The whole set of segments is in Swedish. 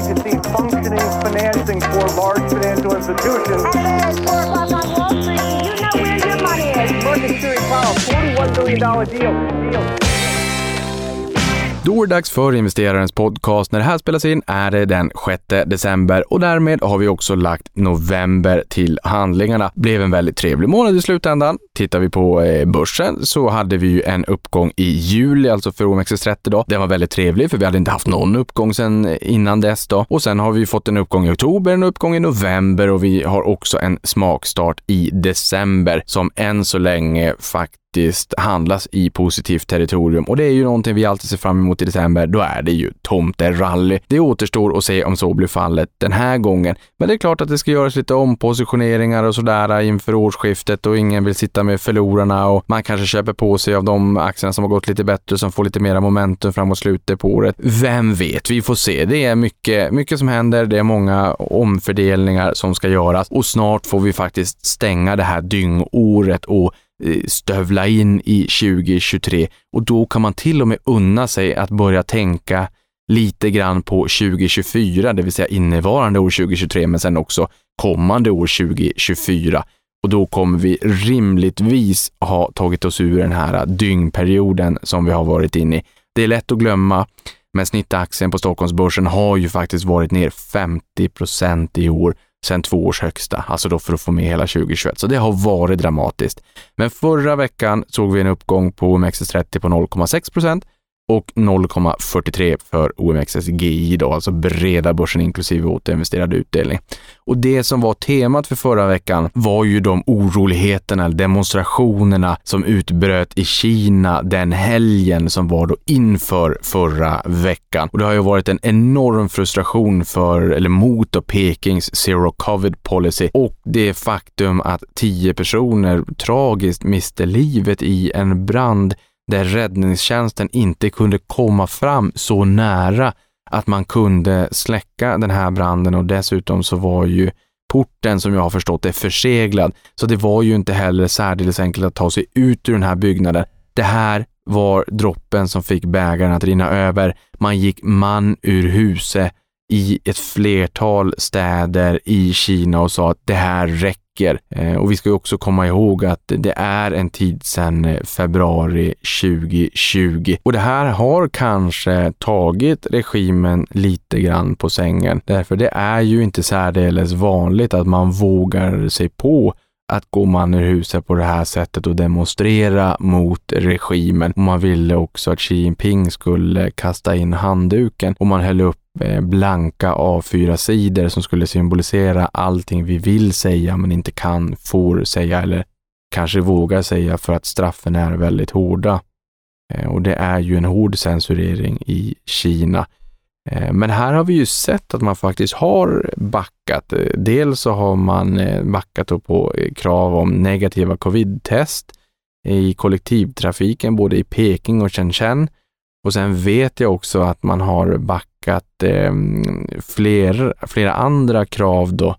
need to see functioning financing for large financial institutions. Hello, it's 4 o'clock on Wall Street. You know where your money is? Market Security Powell, $41 billion deal. deal. Då är det dags för investerarens podcast. När det här spelas in är det den 6 december och därmed har vi också lagt november till handlingarna. Blev en väldigt trevlig månad i slutändan. Tittar vi på eh, börsen så hade vi ju en uppgång i juli, alltså för OMXS30 då. Den var väldigt trevlig för vi hade inte haft någon uppgång sedan eh, innan dess då. Och sen har vi fått en uppgång i oktober, en uppgång i november och vi har också en smakstart i december som än så länge faktiskt faktiskt handlas i positivt territorium och det är ju någonting vi alltid ser fram emot i december. Då är det ju tomterally. Det återstår att se om så blir fallet den här gången. Men det är klart att det ska göras lite ompositioneringar och sådär inför årsskiftet och ingen vill sitta med förlorarna och man kanske köper på sig av de aktierna som har gått lite bättre som får lite mera momentum framåt slutet på året. Vem vet? Vi får se. Det är mycket, mycket som händer. Det är många omfördelningar som ska göras och snart får vi faktiskt stänga det här dyngåret och Eh, stövla in i 2023 och då kan man till och med unna sig att börja tänka lite grann på 2024, det vill säga innevarande år 2023, men sen också kommande år 2024. Och då kommer vi rimligtvis ha tagit oss ur den här dyngperioden som vi har varit inne i. Det är lätt att glömma, men snittaktien på Stockholmsbörsen har ju faktiskt varit ner 50 procent i år sen två års högsta, alltså då för att få med hela 2021. Så det har varit dramatiskt. Men förra veckan såg vi en uppgång på OMXS30 på 0,6 procent och 0,43 för OMXSGI då, alltså breda börsen inklusive återinvesterad utdelning. Och det som var temat för förra veckan var ju de oroligheterna, demonstrationerna som utbröt i Kina den helgen som var då inför förra veckan. Och det har ju varit en enorm frustration för, eller mot då Pekings zero covid policy och det faktum att tio personer tragiskt miste livet i en brand där räddningstjänsten inte kunde komma fram så nära att man kunde släcka den här branden och dessutom så var ju porten som jag har förstått är förseglad. Så det var ju inte heller särdeles enkelt att ta sig ut ur den här byggnaden. Det här var droppen som fick bägaren att rinna över. Man gick man ur huset i ett flertal städer i Kina och sa att det här räcker veckor. Eh, och vi ska också komma ihåg att det är en tid sedan eh, februari 2020 och det här har kanske tagit regimen lite grann på sängen. Därför det är ju inte särdeles vanligt att man vågar sig på att gå man ur huset på det här sättet och demonstrera mot regimen. Och man ville också att Xi Jinping skulle kasta in handduken och man höll upp Eh, blanka A4-sidor som skulle symbolisera allting vi vill säga men inte kan, får säga eller kanske vågar säga för att straffen är väldigt hårda. Eh, och det är ju en hård censurering i Kina. Eh, men här har vi ju sett att man faktiskt har backat. Dels så har man backat på krav om negativa covid-test i kollektivtrafiken, både i Peking och Shenzhen. Och sen vet jag också att man har backat eh, fler, flera andra krav då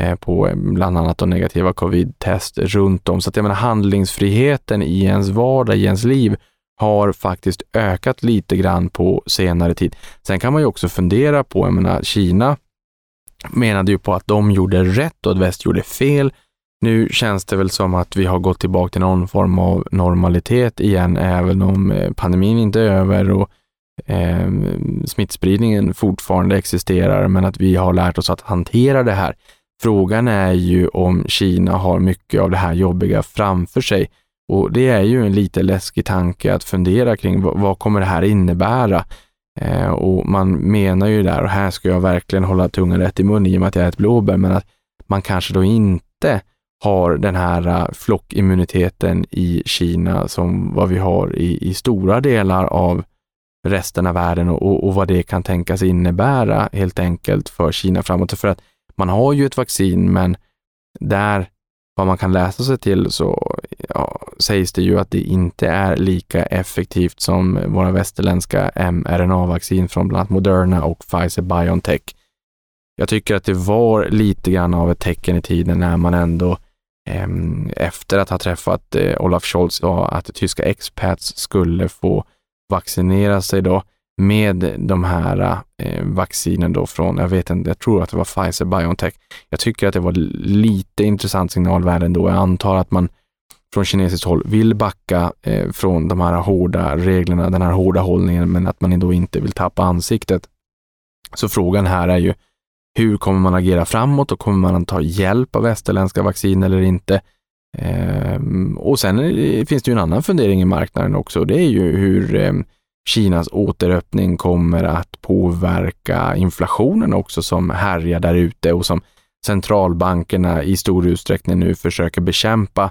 eh, på eh, bland annat då negativa covid-test runt om. Så att jag menar handlingsfriheten i ens vardag, i ens liv har faktiskt ökat lite grann på senare tid. Sen kan man ju också fundera på, jag menar Kina menade ju på att de gjorde rätt och att väst gjorde fel. Nu känns det väl som att vi har gått tillbaka till någon form av normalitet igen, även om eh, pandemin inte är över och eh, smittspridningen fortfarande existerar, men att vi har lärt oss att hantera det här. Frågan är ju om Kina har mycket av det här jobbiga framför sig och det är ju en lite läskig tanke att fundera kring vad, vad kommer det här innebära? Eh, och man menar ju där, och här ska jag verkligen hålla tungan rätt i mun i och med att jag är ett blåbär, men att man kanske då inte har den här äh, flockimmuniteten i Kina som vad vi har i, i stora delar av resten av världen och, och, vad det kan tänkas innebära helt enkelt för Kina framåt. För att man har ju ett vaccin, men där vad man kan läsa sig till så ja, sägs det ju att det inte är lika effektivt som våra västerländska mRNA-vaccin från bland annat Moderna och Pfizer-Biontech. Jag tycker att det var lite grann av ett tecken i tiden när man ändå Ehm, efter att ha träffat eh, Olaf Scholz då, att tyska expats skulle få vaccinera sig då med de här eh, vaccinen då från, jag vet inte, jag tror att det var Pfizer Biontech. Jag tycker att det var lite intressant signalvärde ändå. Jag antar att man från kinesiskt håll vill backa eh, från de här hårda reglerna, den här hårda hållningen, men att man ändå inte vill tappa ansiktet. Så frågan här är ju, hur kommer man agera framåt och kommer man att ta hjälp av västerländska vaccin eller inte? Eh, och sen eh, finns det ju en annan fundering i marknaden också. Det är ju hur eh, Kinas återöppning kommer att påverka inflationen också som härjar där ute och som centralbankerna i stor utsträckning nu försöker bekämpa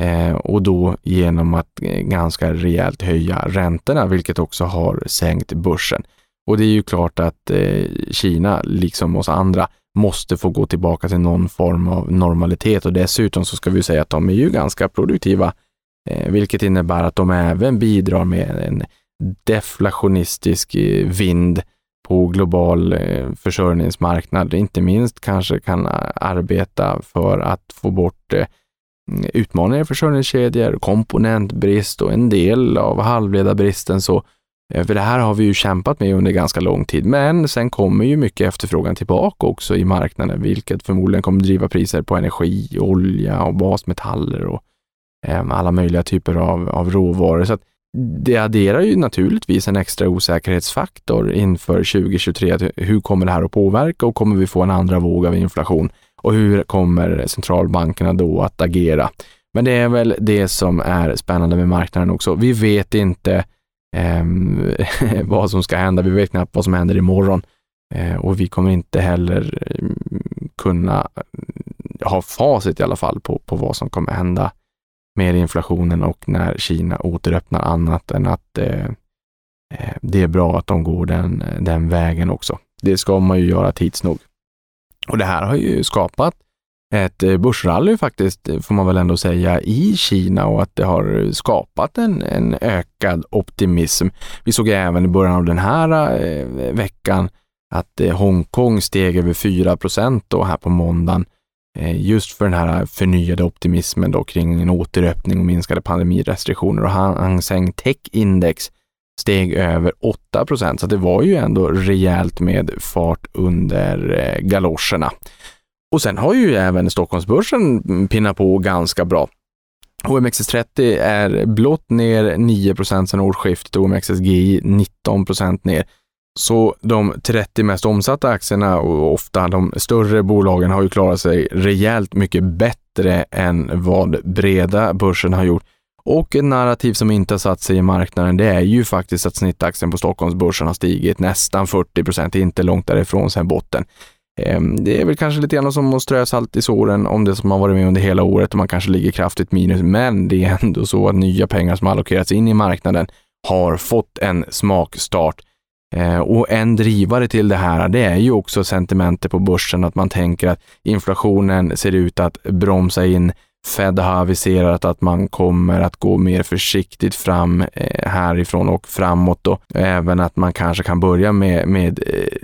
eh, och då genom att eh, ganska rejält höja räntorna, vilket också har sänkt börsen. Och det är ju klart att eh, Kina, liksom oss andra, måste få gå tillbaka till någon form av normalitet och dessutom så ska vi säga att de är ju ganska produktiva, eh, vilket innebär att de även bidrar med en deflationistisk eh, vind på global eh, försörjningsmarknad, inte minst kanske kan arbeta för att få bort eh, utmaningar i försörjningskedjor, komponentbrist och en del av halvledarbristen. Så, Eh, för det här har vi ju kämpat med under ganska lång tid, men sen kommer ju mycket efterfrågan tillbaka också i marknaden, vilket förmodligen kommer driva priser på energi, olja och basmetaller och ehm, alla möjliga typer av, av råvaror. Så det adderar ju naturligtvis en extra osäkerhetsfaktor inför 2023. Hur kommer det här att påverka och kommer vi få en andra våg av inflation? Och hur kommer centralbankerna då att agera? Men det är väl det som är spännande med marknaden också. Vi vet inte eh, vad som ska hända. Vi vet knappt vad som händer imorgon eh, och vi kommer inte heller mm, kunna mm, ha facit i alla fall på, på vad som kommer hända med inflationen och när Kina återöppnar annat än att eh, eh, det är bra att de går den, den vägen också. Det ska man ju göra tids nog. Och det här har ju skapat ett eh, börsrally faktiskt, eh, får man väl ändå säga, i Kina och att det har skapat en, en ökad optimism. Vi såg även i början av den här eh, veckan att eh, Hongkong steg över 4 procent här på måndagen Eh, just för den här förnyade optimismen då kring en återöppning och minskade pandemirestriktioner och Hang Seng Tech Index steg över 8 procent, så det var ju ändå rejält med fart under eh, galoscherna. Och sen har ju även Stockholmsbörsen pinnat på ganska bra. OMXS30 är blott ner 9 procent sedan årsskiftet och OMXSGI 19 procent ner. Så de 30 mest omsatta aktierna och ofta de större bolagen har ju klarat sig rejält mycket bättre än vad breda börsen har gjort. Och ett narrativ som inte har satt sig i marknaden, det är ju faktiskt att snittaktien på Stockholmsbörsen har stigit nästan 40 procent, inte långt därifrån sen botten. Ehm, det är väl kanske lite grann som att strö salt i såren om det som har varit med under hela året och man kanske ligger kraftigt minus, men det är ändå så att nya pengar som allokerats in i marknaden har fått en smakstart ehm, och en drivare till det här, det är ju också sentimentet på börsen, att man tänker att inflationen ser ut att bromsa in. Fed har aviserat att man kommer att gå mer försiktigt fram eh, härifrån och framåt då. Även att man kanske kan börja med, med eh,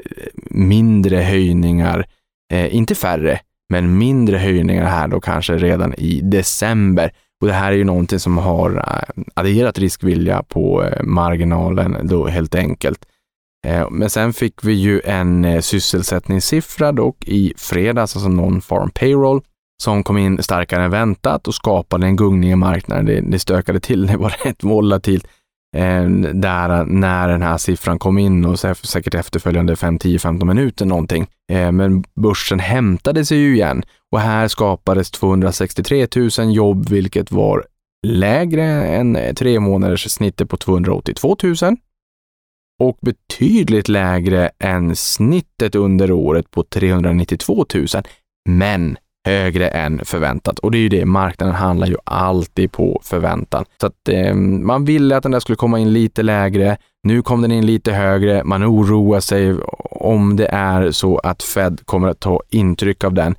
mindre höjningar, eh, inte färre, men mindre höjningar här då kanske redan i december. Och det här är ju någonting som har adderat riskvilja på marginalen då helt enkelt. Men sen fick vi ju en sysselsättningssiffra dock i fredags, alltså non-farm payroll, som kom in starkare än väntat och skapade en gungning i marknaden. Det, det stökade till, det var rätt volatilt eh, där när den här siffran kom in och säkert efterföljande 5, 10, 15 minuter någonting. Eh, men börsen hämtade sig ju igen och här skapades 263 000 jobb, vilket var lägre än tre månaders snittet på 282 000 och betydligt lägre än snittet under året på 392 000, men högre än förväntat. Och det är ju det, marknaden handlar ju alltid på förväntan. Så att eh, man ville att den där skulle komma in lite lägre. Nu kom den in lite högre. Man oroar sig om det är så att Fed kommer att ta intryck av den.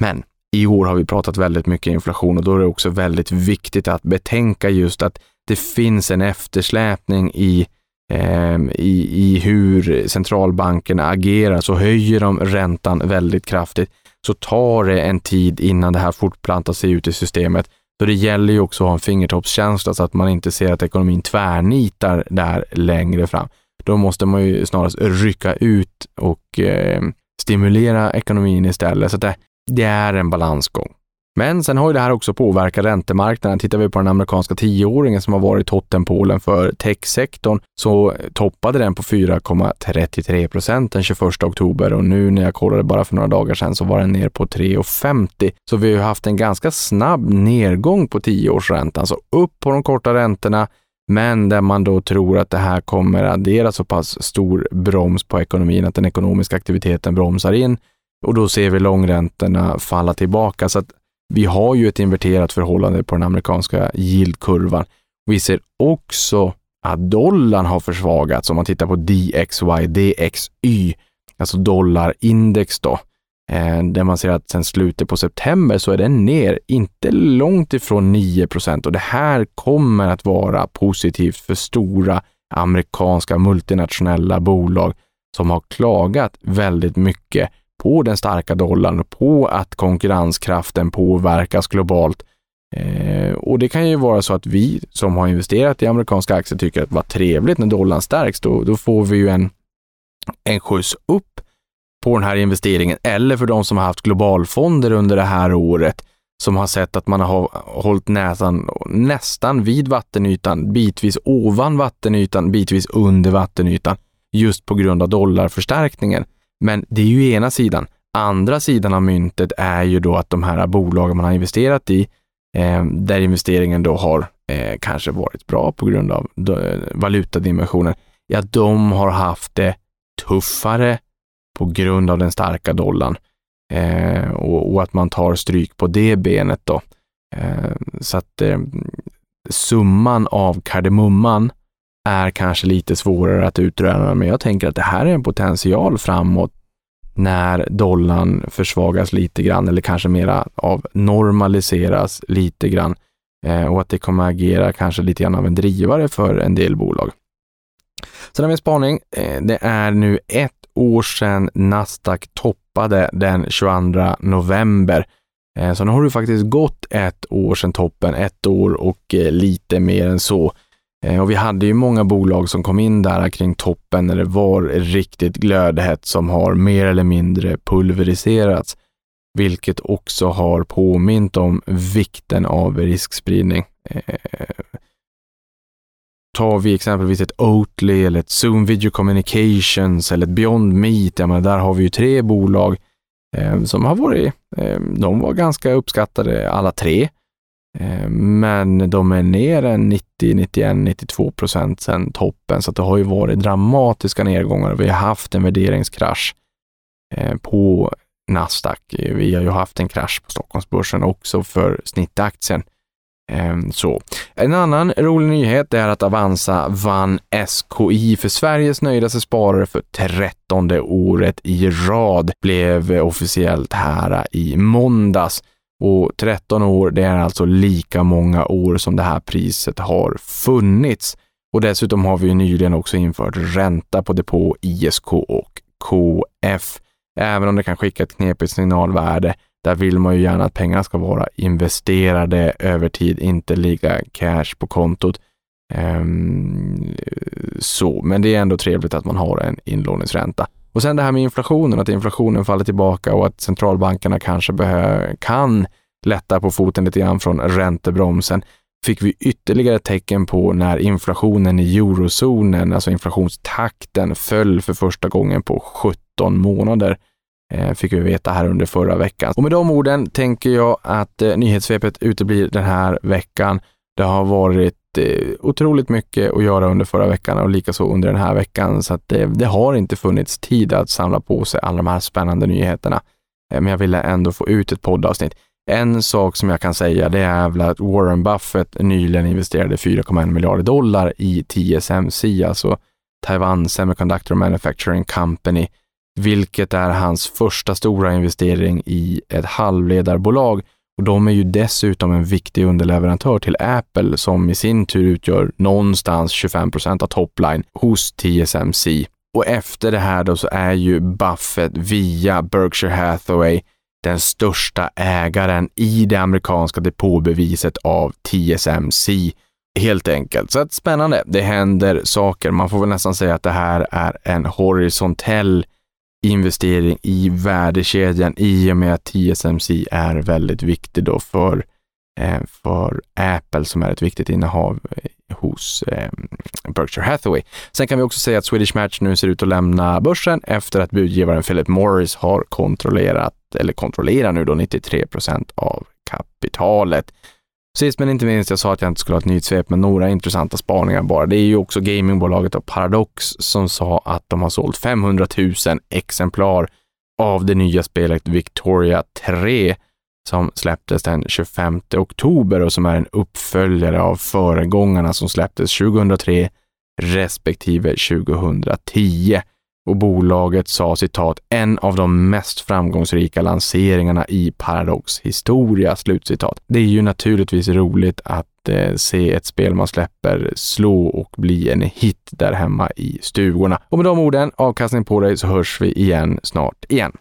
Men i år har vi pratat väldigt mycket inflation och då är det också väldigt viktigt att betänka just att det finns en eftersläpning i ehm, i, i hur centralbankerna agerar, så höjer de räntan väldigt kraftigt, så tar det en tid innan det här fortplantar sig ut i systemet. Så det gäller ju också att ha en fingertoppskänsla så att man inte ser att ekonomin tvärnitar där längre fram. Då måste man ju snarast rycka ut och eh, stimulera ekonomin istället. Så det, det är en balansgång. Men sen har ju det här också påverkat räntemarknaden. Tittar vi på den amerikanska tioåringen som har varit tottenpolen för techsektorn så toppade den på 4,33 procent den 21 oktober och nu när jag kollade bara för några dagar sedan så var den ner på 3,50. Så vi har haft en ganska snabb nedgång på tioårsräntan, så upp på de korta räntorna, men där man då tror att det här kommer addera så pass stor broms på ekonomin att den ekonomiska aktiviteten bromsar in och då ser vi långräntorna falla tillbaka. Så att vi har ju ett inverterat förhållande på den amerikanska yieldkurvan. Vi ser också att dollarn har försvagats om man tittar på DXY, DXY, alltså dollarindex då, eh, där man ser att sen slutet på september så är den ner, inte långt ifrån 9 och det här kommer att vara positivt för stora amerikanska multinationella bolag som har klagat väldigt mycket på den starka dollarn och på att konkurrenskraften påverkas globalt. Eh, och det kan ju vara så att vi som har investerat i amerikanska aktier tycker att vad trevligt när dollarn stärks, då, då får vi ju en, en skjuts upp på den här investeringen. Eller för de som har haft globalfonder under det här året som har sett att man har hållit näsan nästan vid vattenytan, bitvis ovan vattenytan, bitvis under vattenytan, just på grund av dollarförstärkningen. Men det är ju ena sidan. Andra sidan av myntet är ju då att de här bolagen man har investerat i, eh, där investeringen då har eh, kanske varit bra på grund av eh, valutadimensionen, ja, de har haft det tuffare på grund av den starka dollarn eh, och, och, att man tar stryk på det benet då. Eh, så att eh, summan av kardemumman är kanske lite svårare att utröna, men jag tänker att det här är en potential framåt när dollarn försvagas lite grann eller kanske mera av normaliseras lite grann eh, och att det kommer agera kanske lite grann av en drivare för en del bolag. Sen har vi en spaning. Eh, det är nu ett år sedan Nasdaq toppade den 22 november. Eh, så nu har det faktiskt gått ett år sedan toppen, ett år och eh, lite mer än så. Eh, och vi hade ju många bolag som kom in där kring toppen när det var riktigt glödhett som har mer eller mindre pulveriserats, vilket också har påmint om vikten av riskspridning. Eh, tar vi exempelvis ett Oatly eller ett Zoom Video Communications eller ett Beyond Meat, ja, men där har vi ju tre bolag eh, som har varit, eh, de var ganska uppskattade alla tre. Eh, men de är ner en 90, 91, 92 procent sedan toppen, så det har ju varit dramatiska nedgångar. Vi har haft en värderingskrasch eh, på Nasdaq. Vi har ju haft en krasch på Stockholmsbörsen också för snittaktien. Eh, så. En annan rolig nyhet är att Avanza vann SKI för Sveriges nöjdaste sparare för trettonde året i rad. Blev officiellt här i måndags. Och 13 år, det är alltså lika många år som det här priset har funnits. Och dessutom har vi nyligen också infört ränta på depå, ISK och KF. Även om det kan skicka ett knepigt signalvärde, där vill man ju gärna att pengarna ska vara investerade över tid, inte ligga cash på kontot. Um, så, men det är ändå trevligt att man har en inlåningsränta. Och sen det här med inflationen, att inflationen faller tillbaka och att centralbankerna kanske kan lätta på foten lite grann från räntebromsen fick vi ytterligare tecken på när inflationen i eurozonen, alltså inflationstakten, föll för första gången på 17 månader. Eh, fick vi veta här under förra veckan. Och med de orden tänker jag att eh, nyhetssvepet uteblir den här veckan. Det har varit Eh, otroligt mycket att göra under förra veckan och likaså under den här veckan, så att det, det har inte funnits tid att samla på sig alla de här spännande nyheterna. Eh, men jag ville ändå få ut ett poddavsnitt. En sak som jag kan säga det är väl att Warren Buffett nyligen investerade 4,1 miljarder dollar i TSMC, alltså Taiwan Semiconductor Manufacturing Company, vilket är hans första stora investering i ett halvledarbolag och de är ju dessutom en viktig underleverantör till Apple som i sin tur utgör någonstans 25 procent av topline hos TSMC. Och efter det här då så är ju Buffett via Berkshire Hathaway den största ägaren i det amerikanska depåbeviset av TSMC. Helt enkelt. Så att spännande. Det händer saker. Man får väl nästan säga att det här är en horisontell investering i värdekedjan i och med att TSMC är väldigt viktig då för, eh, för Apple som är ett viktigt innehav eh, hos eh, Berkshire Hathaway. Sen kan vi också säga att Swedish Match nu ser ut att lämna börsen efter att budgivaren Philip Morris har kontrollerat, eller kontrollerar nu då 93 procent av kapitalet. Sist men inte minst, jag sa att jag inte skulle ha ett nyhetssvep, men några intressanta spaningar bara. Det är ju också gamingbolaget av Paradox som sa att de har sålt 500 000 exemplar av det nya spelet Victoria 3 som släpptes den 25 oktober och som är en uppföljare av föregångarna som släpptes 2003 respektive 2010 och bolaget sa citat en av de mest framgångsrika lanseringarna i Paradox historia. Slutcitat. Det är ju naturligtvis roligt att eh, se ett spel man släpper slå och bli en hit där hemma i stugorna. Och med de orden, avkastning på dig, så hörs vi igen snart igen.